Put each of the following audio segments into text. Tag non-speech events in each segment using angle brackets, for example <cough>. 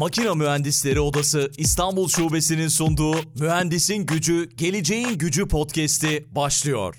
Makina Mühendisleri Odası İstanbul Şubesi'nin sunduğu Mühendisin Gücü, Geleceğin Gücü podcast'i başlıyor.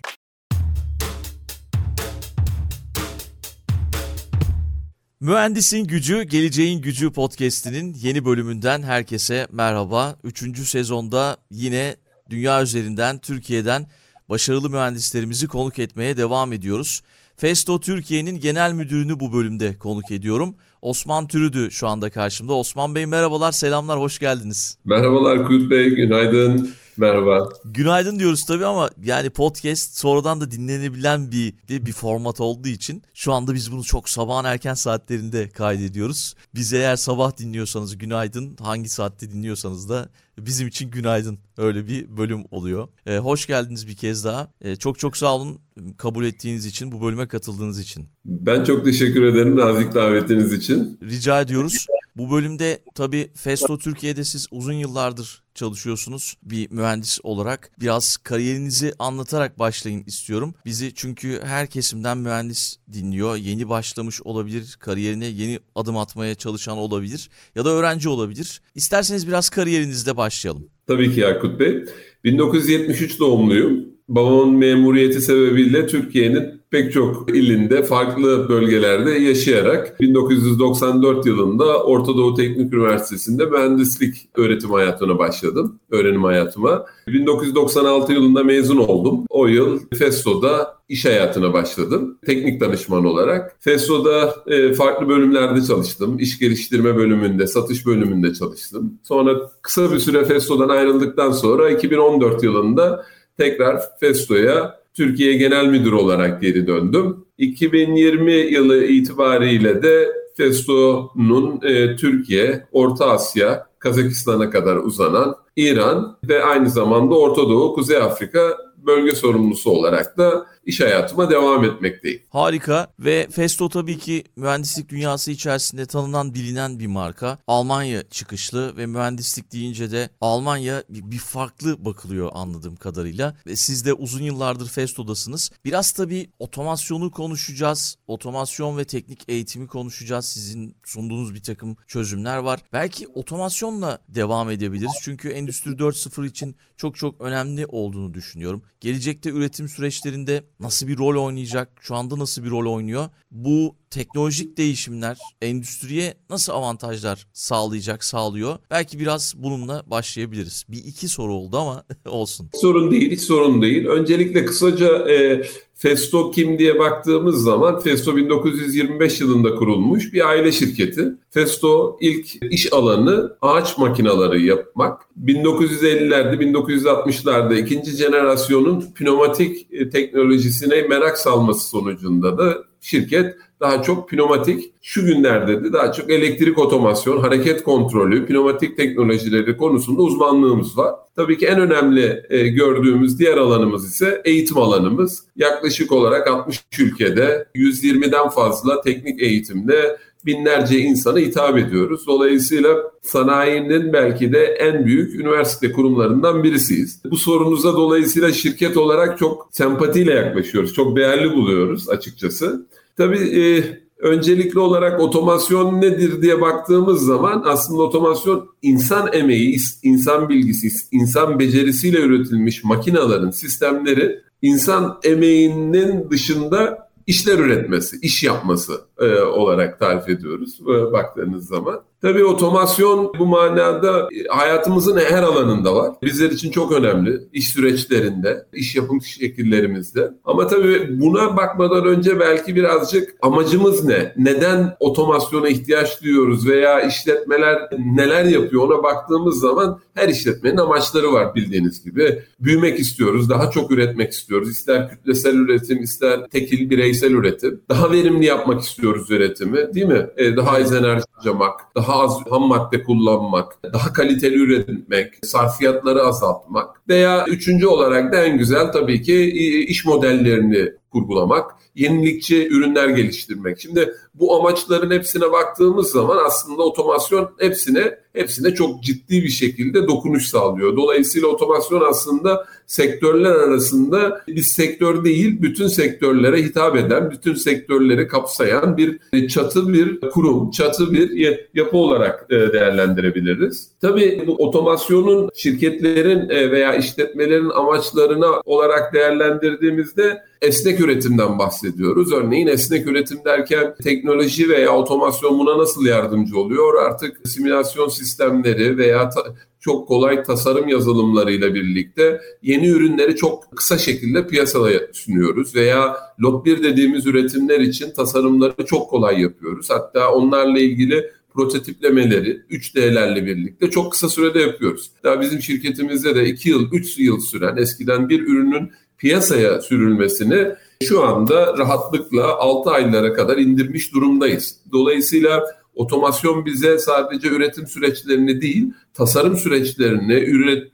Mühendisin Gücü, Geleceğin Gücü podcast'inin yeni bölümünden herkese merhaba. Üçüncü sezonda yine dünya üzerinden, Türkiye'den başarılı mühendislerimizi konuk etmeye devam ediyoruz. Festo Türkiye'nin genel müdürünü bu bölümde konuk ediyorum. Osman Türüdü şu anda karşımda. Osman Bey merhabalar, selamlar, hoş geldiniz. Merhabalar Kurt Bey, günaydın. Merhaba. Günaydın diyoruz tabii ama yani podcast sonradan da dinlenebilen bir bir format olduğu için şu anda biz bunu çok sabahın erken saatlerinde kaydediyoruz. Biz eğer sabah dinliyorsanız günaydın, hangi saatte dinliyorsanız da bizim için günaydın. Öyle bir bölüm oluyor. Ee, hoş geldiniz bir kez daha. Ee, çok çok sağ olun kabul ettiğiniz için, bu bölüme katıldığınız için. Ben çok teşekkür ederim nazik davetiniz için. Rica ediyoruz. Bu bölümde tabii Festo Türkiye'de siz uzun yıllardır çalışıyorsunuz bir mühendis olarak. Biraz kariyerinizi anlatarak başlayın istiyorum. Bizi çünkü her kesimden mühendis dinliyor. Yeni başlamış olabilir, kariyerine yeni adım atmaya çalışan olabilir ya da öğrenci olabilir. İsterseniz biraz kariyerinizde başlayalım. Tabii ki Yakut Bey. 1973 doğumluyum. Babamın memuriyeti sebebiyle Türkiye'nin pek çok ilinde, farklı bölgelerde yaşayarak 1994 yılında Orta Doğu Teknik Üniversitesi'nde mühendislik öğretim hayatına başladım, öğrenim hayatıma. 1996 yılında mezun oldum. O yıl Festo'da iş hayatına başladım. Teknik danışman olarak. Festo'da e, farklı bölümlerde çalıştım. İş geliştirme bölümünde, satış bölümünde çalıştım. Sonra kısa bir süre Festo'dan ayrıldıktan sonra 2014 yılında tekrar Festo'ya Türkiye Genel Müdürü olarak geri döndüm. 2020 yılı itibariyle de Festo'nun e, Türkiye, Orta Asya, Kazakistan'a kadar uzanan İran ve aynı zamanda Orta Doğu, Kuzey Afrika bölge sorumlusu olarak da iş hayatıma devam etmekteyim. Harika ve Festo tabii ki mühendislik dünyası içerisinde tanınan bilinen bir marka. Almanya çıkışlı ve mühendislik deyince de Almanya bir farklı bakılıyor anladığım kadarıyla. Ve siz de uzun yıllardır Festo'dasınız. Biraz tabii otomasyonu konuşacağız. Otomasyon ve teknik eğitimi konuşacağız. Sizin sunduğunuz bir takım çözümler var. Belki otomasyonla devam edebiliriz. Çünkü Endüstri 4.0 için çok çok önemli olduğunu düşünüyorum. Gelecekte üretim süreçlerinde nasıl bir rol oynayacak, şu anda nasıl bir rol oynuyor? Bu teknolojik değişimler endüstriye nasıl avantajlar sağlayacak, sağlıyor? Belki biraz bununla başlayabiliriz. Bir iki soru oldu ama <laughs> olsun. Sorun değil, hiç sorun değil. Öncelikle kısaca e, Festo kim diye baktığımız zaman Festo 1925 yılında kurulmuş bir aile şirketi. Festo ilk iş alanı ağaç makineleri yapmak. 1950'lerde, 1960'larda ikinci jenerasyonun pneumatik e, teknolojisine merak salması sonucunda da şirket daha çok pneumatik, şu günlerde de daha çok elektrik otomasyon, hareket kontrolü, pneumatik teknolojileri konusunda uzmanlığımız var. Tabii ki en önemli e, gördüğümüz diğer alanımız ise eğitim alanımız. Yaklaşık olarak 60 ülkede 120'den fazla teknik eğitimde binlerce insana hitap ediyoruz. Dolayısıyla sanayinin belki de en büyük üniversite kurumlarından birisiyiz. Bu sorunuza dolayısıyla şirket olarak çok sempatiyle yaklaşıyoruz. Çok değerli buluyoruz açıkçası. Tabii e, öncelikli olarak otomasyon nedir diye baktığımız zaman aslında otomasyon insan emeği, insan bilgisi, insan becerisiyle üretilmiş makinaların, sistemleri insan emeğinin dışında işler üretmesi, iş yapması e, olarak tarif ediyoruz e, baktığınız zaman. Tabii otomasyon bu manada e, hayatımızın her alanında var. Bizler için çok önemli. İş süreçlerinde, iş yapım şekillerimizde. Ama tabii buna bakmadan önce belki birazcık amacımız ne? Neden otomasyona ihtiyaç duyuyoruz veya işletmeler neler yapıyor ona baktığımız zaman her işletmenin amaçları var bildiğiniz gibi. Büyümek istiyoruz, daha çok üretmek istiyoruz. İster kütlesel üretim, ister tekil bireysel üretim. Daha verimli yapmak istiyoruz üretimi değil mi? Daha az enerji harcamak, daha az ham madde kullanmak, daha kaliteli üretmek, sarfiyatları azaltmak. Veya üçüncü olarak da en güzel tabii ki iş modellerini kurgulamak, yenilikçi ürünler geliştirmek. Şimdi bu amaçların hepsine baktığımız zaman aslında otomasyon hepsine hepsine çok ciddi bir şekilde dokunuş sağlıyor. Dolayısıyla otomasyon aslında sektörler arasında bir sektör değil, bütün sektörlere hitap eden, bütün sektörleri kapsayan bir çatı bir kurum, çatı bir yapı olarak e, değerlendirebiliriz. Tabii bu otomasyonun şirketlerin e, veya işletmelerin amaçlarına olarak değerlendirdiğimizde esnek üretimden bahsediyoruz. Örneğin esnek üretim derken teknoloji veya otomasyon buna nasıl yardımcı oluyor? Artık simülasyon sistemleri veya ta- çok kolay tasarım yazılımlarıyla birlikte yeni ürünleri çok kısa şekilde piyasaya sunuyoruz veya lot 1 dediğimiz üretimler için tasarımları çok kolay yapıyoruz. Hatta onlarla ilgili prototiplemeleri 3D'lerle birlikte çok kısa sürede yapıyoruz. Daha bizim şirketimizde de 2 yıl, 3 yıl süren eskiden bir ürünün piyasaya sürülmesini şu anda rahatlıkla 6 aylara kadar indirmiş durumdayız. Dolayısıyla otomasyon bize sadece üretim süreçlerini değil, tasarım süreçlerini,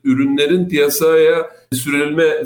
ürünlerin piyasaya sürülme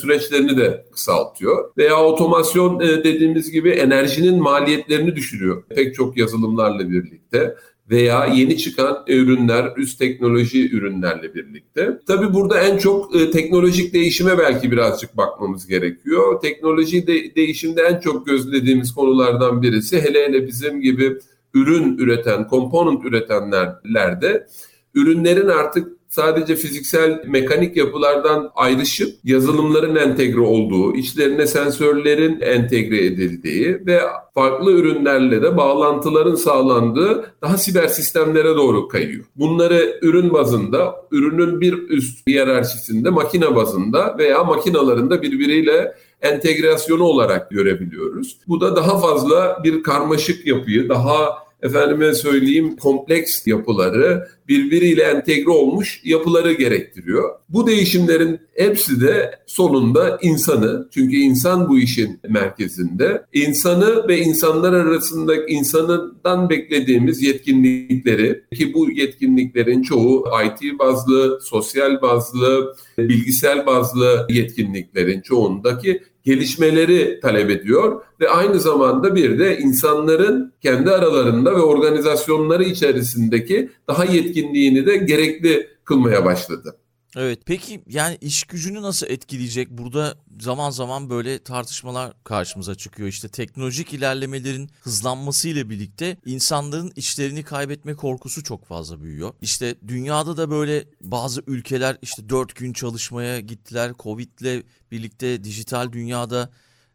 süreçlerini de kısaltıyor. Veya otomasyon e, dediğimiz gibi enerjinin maliyetlerini düşürüyor pek çok yazılımlarla birlikte veya yeni çıkan ürünler, üst teknoloji ürünlerle birlikte. Tabii burada en çok e, teknolojik değişime belki birazcık bakmamız gerekiyor. Teknoloji de, değişimde en çok gözlediğimiz konulardan birisi hele hele bizim gibi ürün üreten, komponent üretenlerde ürünlerin artık sadece fiziksel mekanik yapılardan ayrışıp yazılımların entegre olduğu, içlerine sensörlerin entegre edildiği ve farklı ürünlerle de bağlantıların sağlandığı daha siber sistemlere doğru kayıyor. Bunları ürün bazında, ürünün bir üst hiyerarşisinde, makine bazında veya makinalarında birbiriyle entegrasyonu olarak görebiliyoruz. Bu da daha fazla bir karmaşık yapıyı, daha efendime söyleyeyim kompleks yapıları birbiriyle entegre olmuş yapıları gerektiriyor. Bu değişimlerin hepsi de sonunda insanı çünkü insan bu işin merkezinde insanı ve insanlar arasında insanından beklediğimiz yetkinlikleri ki bu yetkinliklerin çoğu IT bazlı, sosyal bazlı, bilgisayar bazlı yetkinliklerin çoğundaki gelişmeleri talep ediyor ve aynı zamanda bir de insanların kendi aralarında ve organizasyonları içerisindeki daha yetkinliğini de gerekli kılmaya başladı. Evet peki yani iş gücünü nasıl etkileyecek? Burada zaman zaman böyle tartışmalar karşımıza çıkıyor. İşte teknolojik ilerlemelerin hızlanması ile birlikte insanların işlerini kaybetme korkusu çok fazla büyüyor. İşte dünyada da böyle bazı ülkeler işte dört gün çalışmaya gittiler. Covid'le birlikte dijital dünyada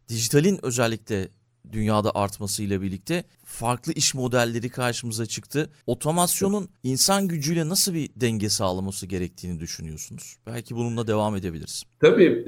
dijitalin özellikle dünyada artmasıyla birlikte farklı iş modelleri karşımıza çıktı. Otomasyonun insan gücüyle nasıl bir denge sağlaması gerektiğini düşünüyorsunuz? Belki bununla devam edebiliriz. Tabii.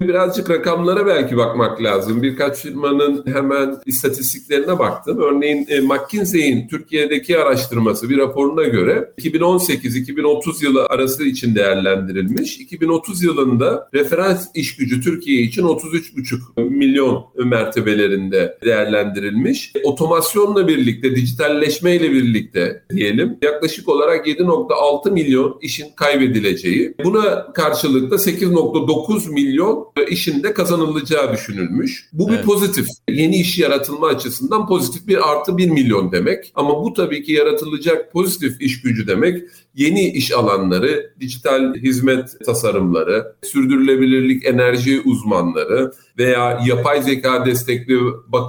Birazcık rakamlara belki bakmak lazım. Birkaç firmanın hemen istatistiklerine baktım. Örneğin e, McKinsey'in Türkiye'deki araştırması bir raporuna göre 2018-2030 yılı arası için değerlendirilmiş. 2030 yılında referans iş gücü Türkiye için 33,5 milyon mertebelerinde değerlendirilmiş. Otomasyonla birlikte, dijitalleşmeyle birlikte diyelim yaklaşık olarak 7,6 milyon işin kaybedileceği. Buna karşılık da 8,9 milyon işin de kazanılacağı düşünülmüş. Bu bir evet. pozitif. Yeni iş yaratılma açısından pozitif bir artı 1 milyon demek. Ama bu tabii ki yaratılacak pozitif iş gücü demek yeni iş alanları, dijital hizmet tasarımları, sürdürülebilirlik enerji uzmanları veya yapay zeka destekli bakım,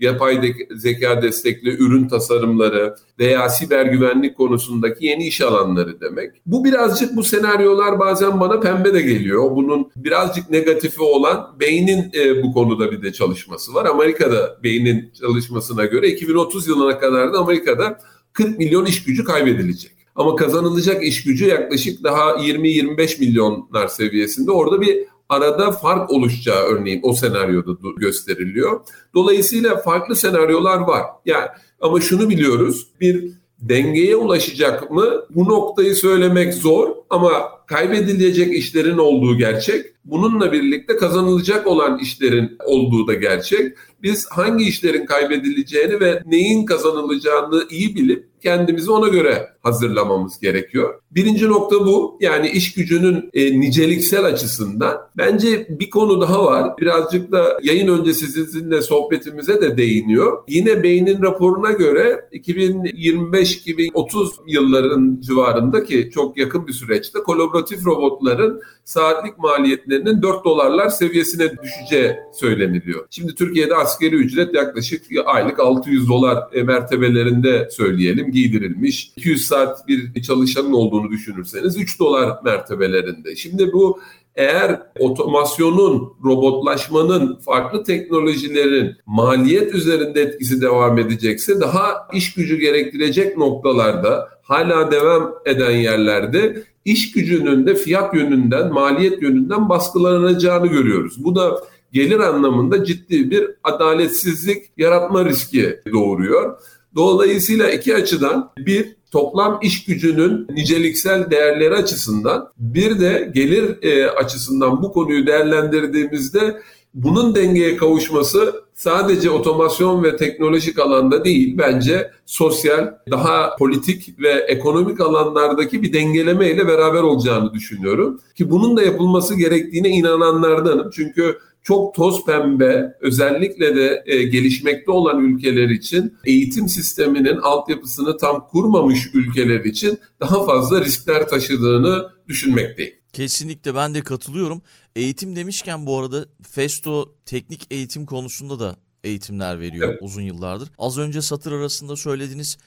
yapay de- zeka destekli ürün tasarımları veya siber güvenlik konusundaki yeni iş alanları demek. Bu birazcık bu senaryolar bazen bana pembe de geliyor. Bunun birazcık negatifi olan beynin e, bu konuda bir de çalışması var. Amerika'da beynin çalışmasına göre 2030 yılına kadar da Amerika'da 40 milyon iş gücü kaybedilecek. Ama kazanılacak iş gücü yaklaşık daha 20-25 milyonlar seviyesinde. Orada bir arada fark oluşacağı örneğin o senaryoda gösteriliyor. Dolayısıyla farklı senaryolar var. Yani ama şunu biliyoruz. Bir dengeye ulaşacak mı? Bu noktayı söylemek zor ama kaybedilecek işlerin olduğu gerçek. Bununla birlikte kazanılacak olan işlerin olduğu da gerçek. Biz hangi işlerin kaybedileceğini ve neyin kazanılacağını iyi bilip kendimizi ona göre hazırlamamız gerekiyor. Birinci nokta bu. Yani iş gücünün e, niceliksel açısından. Bence bir konu daha var. Birazcık da yayın öncesi sizinle sohbetimize de değiniyor. Yine Beynin raporuna göre 2025-2030 yılların civarındaki çok yakın bir süreçte kolaboratif robotların saatlik maliyetlerinin 4 dolarlar seviyesine düşeceği söyleniliyor. Şimdi Türkiye'de askeri ücret yaklaşık aylık 600 dolar e, mertebelerinde söyleyelim giydirilmiş. 200 saat bir çalışanın olduğunu düşünürseniz 3 dolar mertebelerinde. Şimdi bu eğer otomasyonun, robotlaşmanın, farklı teknolojilerin maliyet üzerinde etkisi devam edecekse daha iş gücü gerektirecek noktalarda hala devam eden yerlerde iş gücünün de fiyat yönünden, maliyet yönünden baskılanacağını görüyoruz. Bu da gelir anlamında ciddi bir adaletsizlik yaratma riski doğuruyor. Dolayısıyla iki açıdan bir toplam iş gücünün niceliksel değerleri açısından bir de gelir e, açısından bu konuyu değerlendirdiğimizde bunun dengeye kavuşması sadece otomasyon ve teknolojik alanda değil bence sosyal, daha politik ve ekonomik alanlardaki bir dengeleme ile beraber olacağını düşünüyorum. Ki bunun da yapılması gerektiğine inananlardanım. Çünkü çok toz pembe özellikle de e, gelişmekte olan ülkeler için eğitim sisteminin altyapısını tam kurmamış ülkeler için daha fazla riskler taşıdığını düşünmekteyim. Kesinlikle ben de katılıyorum. Eğitim demişken bu arada Festo teknik eğitim konusunda da eğitimler veriyor evet. uzun yıllardır. Az önce satır arasında söylediğiniz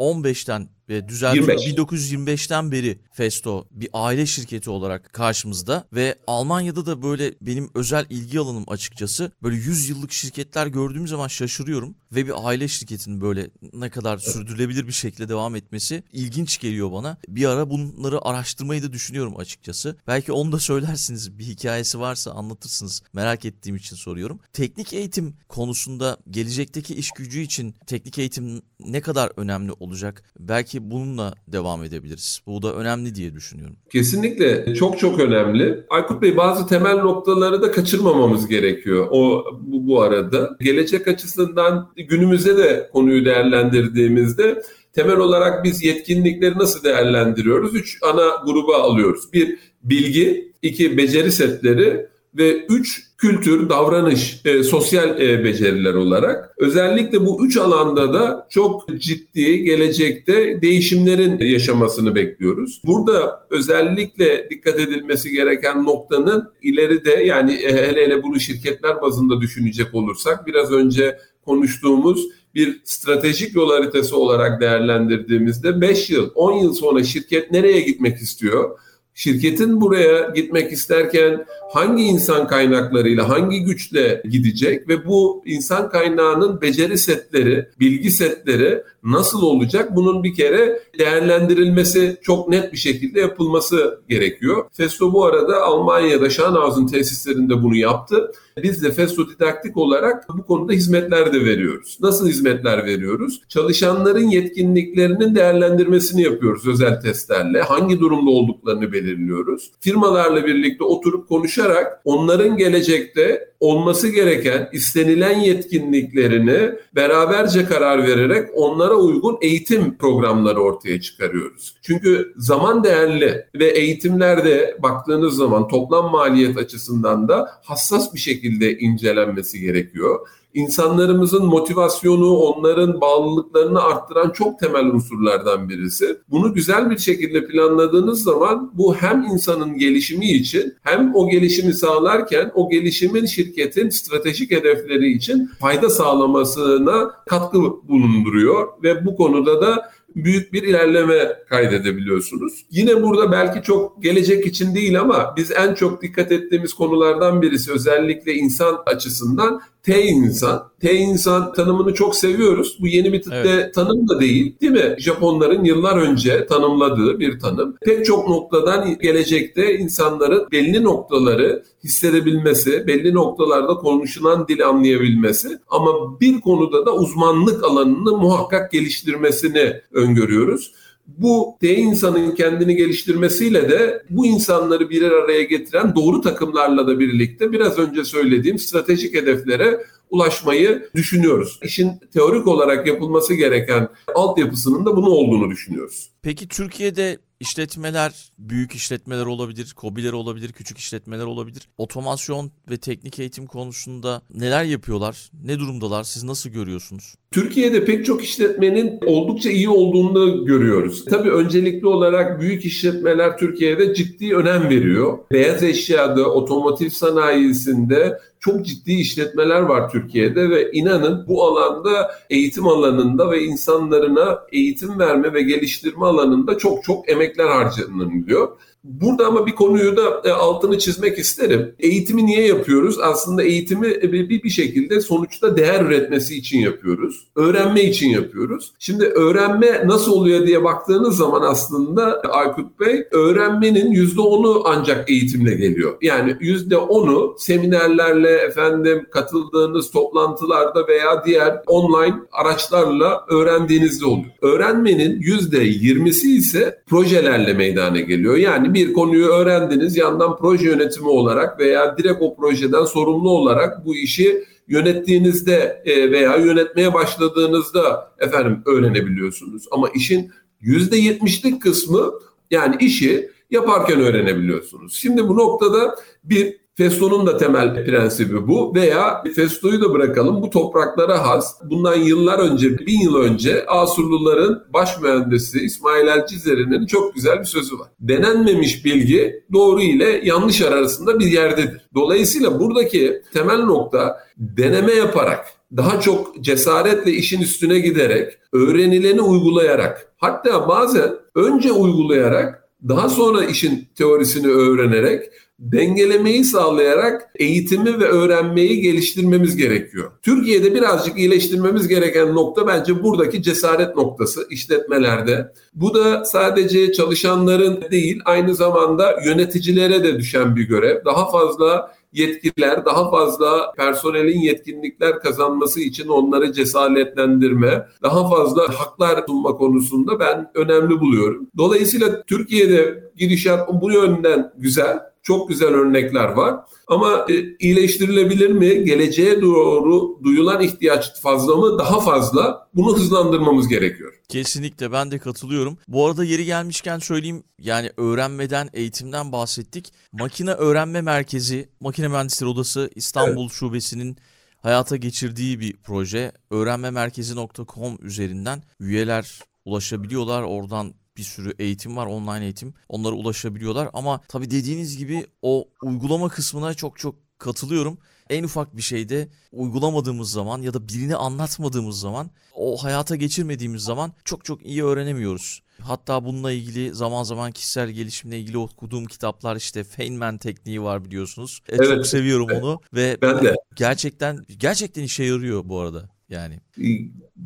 1915'ten ve düzeltiyorum 1925'ten beri Festo bir aile şirketi olarak karşımızda ve Almanya'da da böyle benim özel ilgi alanım açıkçası. Böyle 100 yıllık şirketler gördüğüm zaman şaşırıyorum ve bir aile şirketinin böyle ne kadar sürdürülebilir bir şekilde devam etmesi ilginç geliyor bana. Bir ara bunları araştırmayı da düşünüyorum açıkçası. Belki onu da söylersiniz bir hikayesi varsa anlatırsınız. Merak ettiğim için soruyorum. Teknik eğitim konusunda gelecekteki iş gücü için teknik eğitim ne kadar önemli olacak? Belki belki bununla devam edebiliriz. Bu da önemli diye düşünüyorum. Kesinlikle çok çok önemli. Aykut Bey bazı temel noktaları da kaçırmamamız gerekiyor. O bu, bu arada gelecek açısından günümüzde de konuyu değerlendirdiğimizde temel olarak biz yetkinlikleri nasıl değerlendiriyoruz? Üç ana gruba alıyoruz. Bir bilgi, iki beceri setleri ve üç kültür, davranış, e, sosyal e, beceriler olarak. Özellikle bu üç alanda da çok ciddi gelecekte değişimlerin yaşamasını bekliyoruz. Burada özellikle dikkat edilmesi gereken noktanın ileride yani e, hele hele bunu şirketler bazında düşünecek olursak biraz önce konuştuğumuz bir stratejik yol haritası olarak değerlendirdiğimizde 5 yıl, 10 yıl sonra şirket nereye gitmek istiyor? şirketin buraya gitmek isterken hangi insan kaynaklarıyla, hangi güçle gidecek ve bu insan kaynağının beceri setleri, bilgi setleri nasıl olacak? Bunun bir kere değerlendirilmesi çok net bir şekilde yapılması gerekiyor. Festo bu arada Almanya'da Schanhausen tesislerinde bunu yaptı. Biz de Festo Didaktik olarak bu konuda hizmetler de veriyoruz. Nasıl hizmetler veriyoruz? Çalışanların yetkinliklerinin değerlendirmesini yapıyoruz özel testlerle. Hangi durumda olduklarını belirliyoruz. Firmalarla birlikte oturup konuşarak onların gelecekte olması gereken istenilen yetkinliklerini beraberce karar vererek onlara uygun eğitim programları ortaya çıkarıyoruz. Çünkü zaman değerli ve eğitimlerde baktığınız zaman toplam maliyet açısından da hassas bir şekilde incelenmesi gerekiyor insanlarımızın motivasyonu, onların bağlılıklarını arttıran çok temel unsurlardan birisi. Bunu güzel bir şekilde planladığınız zaman bu hem insanın gelişimi için hem o gelişimi sağlarken o gelişimin şirketin stratejik hedefleri için fayda sağlamasına katkı bulunduruyor ve bu konuda da büyük bir ilerleme kaydedebiliyorsunuz. Yine burada belki çok gelecek için değil ama biz en çok dikkat ettiğimiz konulardan birisi özellikle insan açısından T insan. T insan tanımını çok seviyoruz. Bu yeni bir tipte evet. tanım da değil değil mi? Japonların yıllar önce tanımladığı bir tanım. Pek çok noktadan gelecekte insanların belli noktaları hissedebilmesi, belli noktalarda konuşulan dil anlayabilmesi ama bir konuda da uzmanlık alanını muhakkak geliştirmesini öngörüyoruz. Bu T insanın kendini geliştirmesiyle de bu insanları bir araya getiren doğru takımlarla da birlikte biraz önce söylediğim stratejik hedeflere ulaşmayı düşünüyoruz. İşin teorik olarak yapılması gereken altyapısının da bunu olduğunu düşünüyoruz. Peki Türkiye'de işletmeler, büyük işletmeler olabilir, kobiler olabilir, küçük işletmeler olabilir. Otomasyon ve teknik eğitim konusunda neler yapıyorlar? Ne durumdalar? Siz nasıl görüyorsunuz? Türkiye'de pek çok işletmenin oldukça iyi olduğunu görüyoruz. Tabii öncelikli olarak büyük işletmeler Türkiye'de ciddi önem veriyor. Beyaz eşyada, otomotiv sanayisinde çok ciddi işletmeler var Türkiye'de ve inanın bu alanda eğitim alanında ve insanlarına eğitim verme ve geliştirme alanında çok çok emekler harcanılıyor. Burada ama bir konuyu da e, altını çizmek isterim. Eğitimi niye yapıyoruz? Aslında eğitimi e, bir bir şekilde sonuçta değer üretmesi için yapıyoruz. Öğrenme için yapıyoruz. Şimdi öğrenme nasıl oluyor diye baktığınız zaman aslında Aykut Bey öğrenmenin %10'u ancak eğitimle geliyor. Yani %10'u seminerlerle efendim katıldığınız toplantılarda veya diğer online araçlarla öğrendiğinizde oluyor. Öğrenmenin %20'si ise projelerle meydana geliyor. Yani bir konuyu öğrendiniz yandan proje yönetimi olarak veya direkt o projeden sorumlu olarak bu işi yönettiğinizde e, veya yönetmeye başladığınızda efendim öğrenebiliyorsunuz. Ama işin %70'lik kısmı yani işi yaparken öğrenebiliyorsunuz. Şimdi bu noktada bir Festo'nun da temel prensibi bu veya Festo'yu da bırakalım bu topraklara has. Bundan yıllar önce, bin yıl önce Asurluların baş mühendisi İsmail El Cizeri'nin çok güzel bir sözü var. Denenmemiş bilgi doğru ile yanlış arasında bir yerdedir. Dolayısıyla buradaki temel nokta deneme yaparak, daha çok cesaretle işin üstüne giderek, öğrenileni uygulayarak, hatta bazen önce uygulayarak daha sonra işin teorisini öğrenerek dengelemeyi sağlayarak eğitimi ve öğrenmeyi geliştirmemiz gerekiyor. Türkiye'de birazcık iyileştirmemiz gereken nokta bence buradaki cesaret noktası işletmelerde. Bu da sadece çalışanların değil aynı zamanda yöneticilere de düşen bir görev. Daha fazla yetkiler, daha fazla personelin yetkinlikler kazanması için onları cesaretlendirme, daha fazla haklar sunma konusunda ben önemli buluyorum. Dolayısıyla Türkiye'de gidişat bu yönden güzel. Çok güzel örnekler var. Ama e, iyileştirilebilir mi? Geleceğe doğru duyulan ihtiyaç fazla mı? Daha fazla. Bunu hızlandırmamız gerekiyor. Kesinlikle ben de katılıyorum. Bu arada yeri gelmişken söyleyeyim yani öğrenmeden, eğitimden bahsettik. Makine Öğrenme Merkezi, Makine Mühendisleri Odası İstanbul evet. Şubesi'nin hayata geçirdiği bir proje. Öğrenmemerkezi.com üzerinden üyeler ulaşabiliyorlar. Oradan bir sürü eğitim var, online eğitim. Onlara ulaşabiliyorlar ama tabii dediğiniz gibi o uygulama kısmına çok çok katılıyorum. En ufak bir şeyde uygulamadığımız zaman ya da birini anlatmadığımız zaman o hayata geçirmediğimiz zaman çok çok iyi öğrenemiyoruz. Hatta bununla ilgili zaman zaman kişisel gelişimle ilgili okuduğum kitaplar işte Feynman tekniği var biliyorsunuz. E, evet. Çok seviyorum onu ve ben de. gerçekten gerçekten işe yarıyor bu arada yani.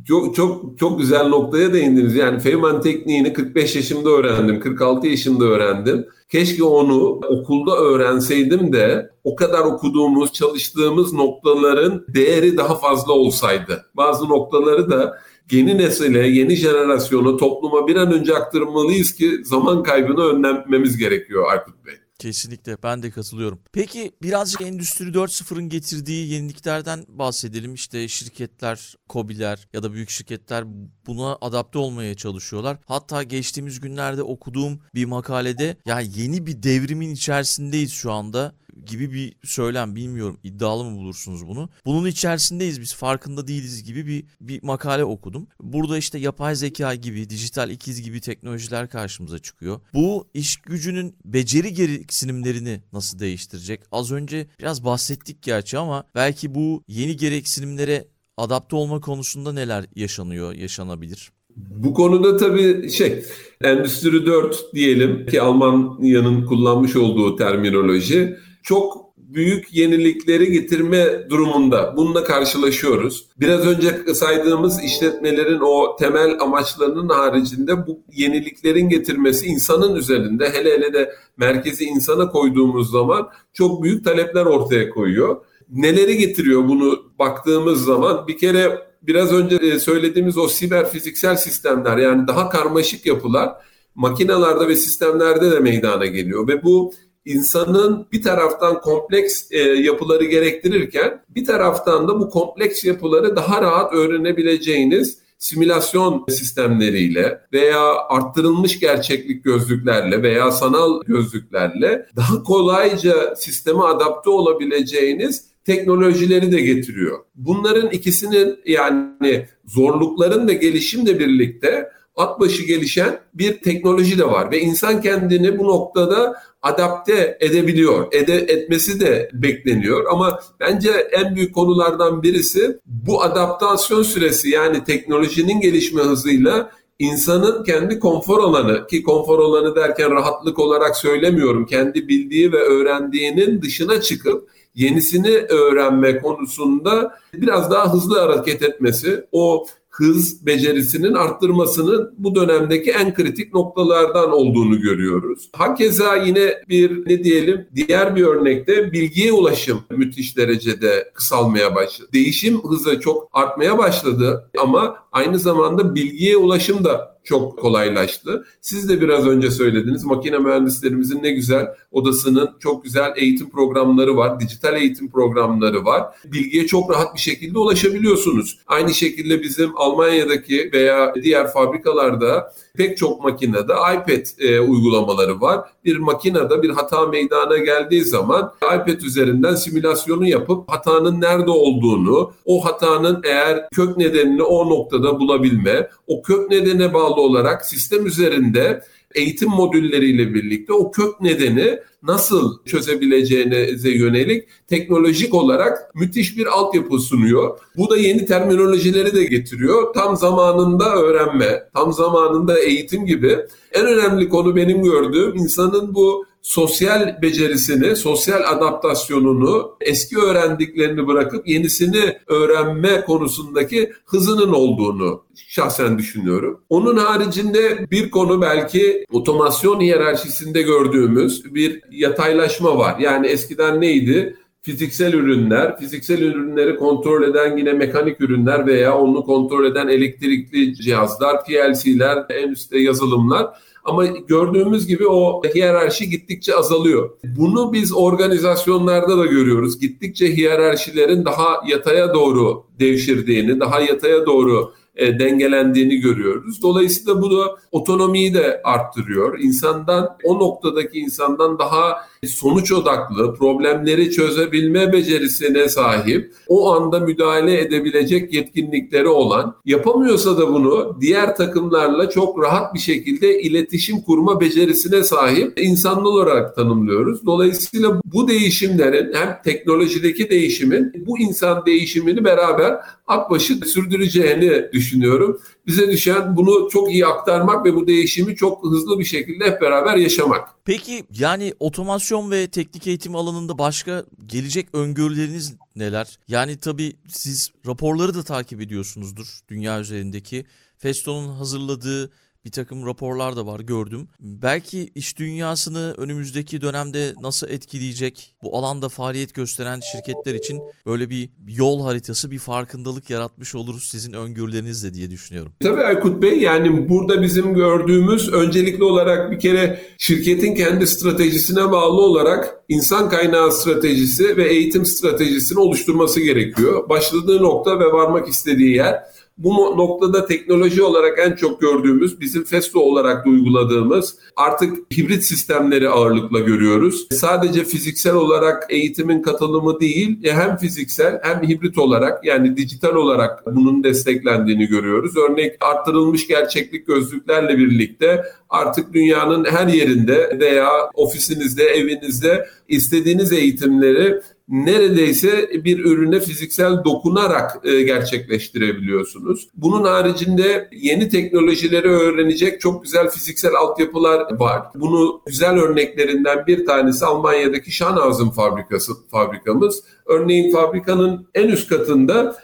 Çok çok çok güzel noktaya değindiniz. Yani Feynman tekniğini 45 yaşımda öğrendim, 46 yaşımda öğrendim. Keşke onu okulda öğrenseydim de o kadar okuduğumuz, çalıştığımız noktaların değeri daha fazla olsaydı. Bazı noktaları da yeni nesile, yeni jenerasyona, topluma bir an önce aktarmalıyız ki zaman kaybını önlememiz gerekiyor Aykut Bey. Kesinlikle ben de katılıyorum. Peki birazcık Endüstri 4.0'ın getirdiği yeniliklerden bahsedelim. İşte şirketler, kobiler ya da büyük şirketler buna adapte olmaya çalışıyorlar. Hatta geçtiğimiz günlerde okuduğum bir makalede ya yeni bir devrimin içerisindeyiz şu anda gibi bir söylem bilmiyorum iddialı mı bulursunuz bunu. Bunun içerisindeyiz biz farkında değiliz gibi bir, bir makale okudum. Burada işte yapay zeka gibi dijital ikiz gibi teknolojiler karşımıza çıkıyor. Bu iş gücünün beceri gereksinimlerini nasıl değiştirecek? Az önce biraz bahsettik gerçi ama belki bu yeni gereksinimlere adapte olma konusunda neler yaşanıyor, yaşanabilir? Bu konuda tabii şey Endüstri 4 diyelim ki Almanya'nın kullanmış olduğu terminoloji çok büyük yenilikleri getirme durumunda. Bununla karşılaşıyoruz. Biraz önce saydığımız işletmelerin o temel amaçlarının haricinde bu yeniliklerin getirmesi insanın üzerinde hele hele de merkezi insana koyduğumuz zaman çok büyük talepler ortaya koyuyor. Neleri getiriyor bunu baktığımız zaman bir kere biraz önce e, söylediğimiz o siber fiziksel sistemler yani daha karmaşık yapılar makinalarda ve sistemlerde de meydana geliyor ve bu insanın bir taraftan kompleks e, yapıları gerektirirken bir taraftan da bu kompleks yapıları daha rahat öğrenebileceğiniz simülasyon sistemleriyle veya arttırılmış gerçeklik gözlüklerle veya sanal gözlüklerle daha kolayca sisteme adapte olabileceğiniz teknolojileri de getiriyor. Bunların ikisinin yani zorlukların ve gelişimle birlikte at başı gelişen bir teknoloji de var ve insan kendini bu noktada adapte edebiliyor. Ede, etmesi de bekleniyor ama bence en büyük konulardan birisi bu adaptasyon süresi yani teknolojinin gelişme hızıyla insanın kendi konfor alanı ki konfor alanı derken rahatlık olarak söylemiyorum. Kendi bildiği ve öğrendiğinin dışına çıkıp yenisini öğrenme konusunda biraz daha hızlı hareket etmesi, o hız becerisinin arttırmasının bu dönemdeki en kritik noktalardan olduğunu görüyoruz. Hakeza yine bir ne diyelim diğer bir örnekte bilgiye ulaşım müthiş derecede kısalmaya başladı. Değişim hızı çok artmaya başladı ama aynı zamanda bilgiye ulaşım da çok kolaylaştı. Siz de biraz önce söylediniz. Makine mühendislerimizin ne güzel odasının çok güzel eğitim programları var. Dijital eğitim programları var. Bilgiye çok rahat bir şekilde ulaşabiliyorsunuz. Aynı şekilde bizim Almanya'daki veya diğer fabrikalarda pek çok makinede iPad e, uygulamaları var. Bir makinede bir hata meydana geldiği zaman iPad üzerinden simülasyonu yapıp hatanın nerede olduğunu, o hatanın eğer kök nedenini o noktada bulabilme, o kök nedene bağlı olarak sistem üzerinde eğitim modülleriyle birlikte o kök nedeni nasıl çözebileceğinize yönelik teknolojik olarak müthiş bir altyapı sunuyor. Bu da yeni terminolojileri de getiriyor. Tam zamanında öğrenme, tam zamanında eğitim gibi. En önemli konu benim gördüğüm insanın bu sosyal becerisini, sosyal adaptasyonunu, eski öğrendiklerini bırakıp yenisini öğrenme konusundaki hızının olduğunu şahsen düşünüyorum. Onun haricinde bir konu belki otomasyon hiyerarşisinde gördüğümüz bir yataylaşma var. Yani eskiden neydi? fiziksel ürünler, fiziksel ürünleri kontrol eden yine mekanik ürünler veya onu kontrol eden elektrikli cihazlar, PLC'ler, en üstte yazılımlar ama gördüğümüz gibi o hiyerarşi gittikçe azalıyor. Bunu biz organizasyonlarda da görüyoruz. Gittikçe hiyerarşilerin daha yataya doğru devşirdiğini, daha yataya doğru e, dengelendiğini görüyoruz. Dolayısıyla bu da otonomiyi de arttırıyor. İnsandan o noktadaki insandan daha sonuç odaklı, problemleri çözebilme becerisine sahip, o anda müdahale edebilecek yetkinlikleri olan, yapamıyorsa da bunu diğer takımlarla çok rahat bir şekilde iletişim kurma becerisine sahip insanlı olarak tanımlıyoruz. Dolayısıyla bu değişimlerin hem teknolojideki değişimin bu insan değişimini beraber akbaşı sürdüreceğini düşünüyorum. Bize düşen bunu çok iyi aktarmak ve bu değişimi çok hızlı bir şekilde hep beraber yaşamak. Peki yani otomasyon ve teknik eğitim alanında başka gelecek öngörüleriniz neler? Yani tabii siz raporları da takip ediyorsunuzdur dünya üzerindeki. Festo'nun hazırladığı bir takım raporlar da var gördüm. Belki iş dünyasını önümüzdeki dönemde nasıl etkileyecek bu alanda faaliyet gösteren şirketler için böyle bir yol haritası, bir farkındalık yaratmış oluruz sizin öngörülerinizle diye düşünüyorum. Tabii Aykut Bey yani burada bizim gördüğümüz öncelikli olarak bir kere şirketin kendi stratejisine bağlı olarak insan kaynağı stratejisi ve eğitim stratejisini oluşturması gerekiyor. Başladığı nokta ve varmak istediği yer bu noktada teknoloji olarak en çok gördüğümüz, bizim Festo olarak da uyguladığımız artık hibrit sistemleri ağırlıkla görüyoruz. Sadece fiziksel olarak eğitimin katılımı değil, e, hem fiziksel hem hibrit olarak yani dijital olarak bunun desteklendiğini görüyoruz. Örnek arttırılmış gerçeklik gözlüklerle birlikte artık dünyanın her yerinde veya ofisinizde, evinizde istediğiniz eğitimleri neredeyse bir ürüne fiziksel dokunarak e, gerçekleştirebiliyorsunuz. Bunun haricinde yeni teknolojileri öğrenecek çok güzel fiziksel altyapılar var. Bunu güzel örneklerinden bir tanesi Almanya'daki Schanhausen fabrikası fabrikamız. Örneğin fabrikanın en üst katında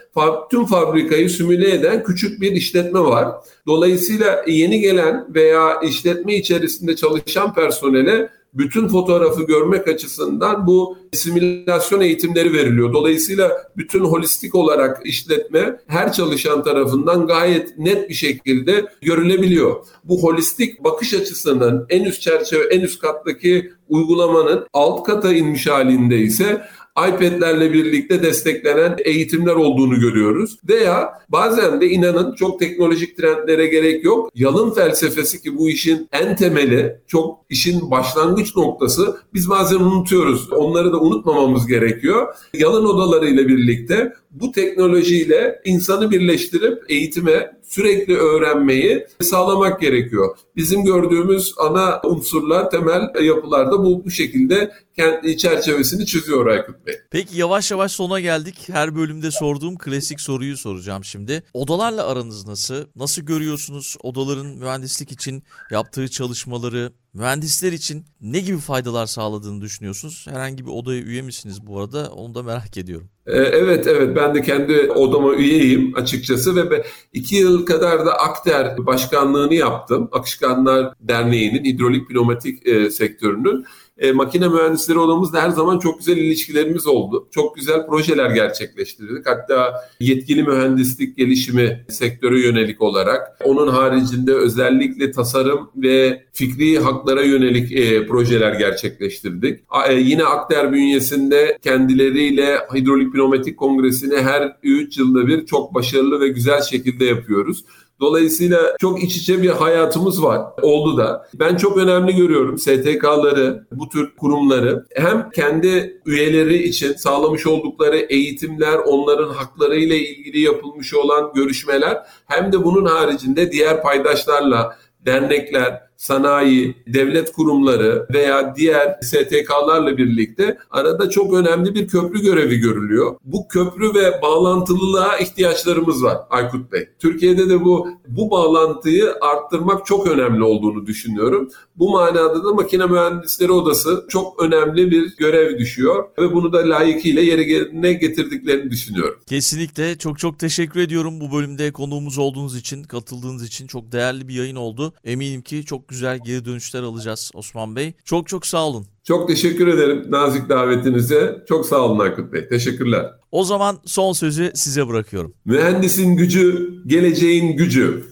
tüm fabrikayı simüle eden küçük bir işletme var. Dolayısıyla yeni gelen veya işletme içerisinde çalışan personele bütün fotoğrafı görmek açısından bu simülasyon eğitimleri veriliyor. Dolayısıyla bütün holistik olarak işletme her çalışan tarafından gayet net bir şekilde görülebiliyor. Bu holistik bakış açısının en üst çerçeve, en üst kattaki uygulamanın alt kata inmiş halinde ise iPad'lerle birlikte desteklenen eğitimler olduğunu görüyoruz. Veya bazen de inanın çok teknolojik trendlere gerek yok. Yalın felsefesi ki bu işin en temeli, çok işin başlangıç noktası. Biz bazen unutuyoruz. Onları da unutmamamız gerekiyor. Yalın odalarıyla birlikte bu teknolojiyle insanı birleştirip eğitime sürekli öğrenmeyi sağlamak gerekiyor. Bizim gördüğümüz ana unsurlar, temel yapılarda bu, bu şekilde kendi çerçevesini çiziyor Aykut Bey. Peki yavaş yavaş sona geldik. Her bölümde sorduğum klasik soruyu soracağım şimdi. Odalarla aranız nasıl? Nasıl görüyorsunuz odaların mühendislik için yaptığı çalışmaları? Mühendisler için ne gibi faydalar sağladığını düşünüyorsunuz? Herhangi bir odaya üye misiniz bu arada? Onu da merak ediyorum. Ee, Evet evet ben de kendi odama üyeyim açıkçası ve iki yıl kadar da Akder başkanlığını yaptım. Akışkanlar Derneği'nin hidrolik pneumatik e, sektörünün. E, makine mühendisleri odamızda her zaman çok güzel ilişkilerimiz oldu. Çok güzel projeler gerçekleştirdik. Hatta yetkili mühendislik gelişimi sektöre yönelik olarak onun haricinde özellikle tasarım ve fikri haklara yönelik e, projeler gerçekleştirdik. E, yine Akder bünyesinde kendileriyle hidrolik pneumatik kongresini her 3 yılda bir çok başarılı ve güzel şekilde yapıyoruz. Dolayısıyla çok iç içe bir hayatımız var. Oldu da. Ben çok önemli görüyorum STK'ları, bu tür kurumları hem kendi üyeleri için sağlamış oldukları eğitimler, onların haklarıyla ilgili yapılmış olan görüşmeler hem de bunun haricinde diğer paydaşlarla dernekler, sanayi, devlet kurumları veya diğer STK'larla birlikte arada çok önemli bir köprü görevi görülüyor. Bu köprü ve bağlantılılığa ihtiyaçlarımız var Aykut Bey. Türkiye'de de bu bu bağlantıyı arttırmak çok önemli olduğunu düşünüyorum. Bu manada da makine mühendisleri odası çok önemli bir görev düşüyor ve bunu da layıkıyla yerine getirdiklerini düşünüyorum. Kesinlikle çok çok teşekkür ediyorum bu bölümde konuğumuz olduğunuz için, katıldığınız için çok değerli bir yayın oldu. Eminim ki çok güzel geri dönüşler alacağız Osman Bey. Çok çok sağ olun. Çok teşekkür ederim nazik davetinize. Çok sağ olun Aykut Bey. Teşekkürler. O zaman son sözü size bırakıyorum. Mühendisin gücü, geleceğin gücü.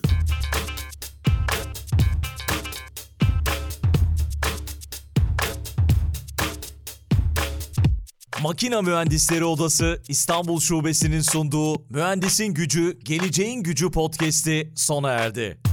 Makina Mühendisleri Odası İstanbul Şubesi'nin sunduğu Mühendisin Gücü, Geleceğin Gücü podcast'i sona erdi.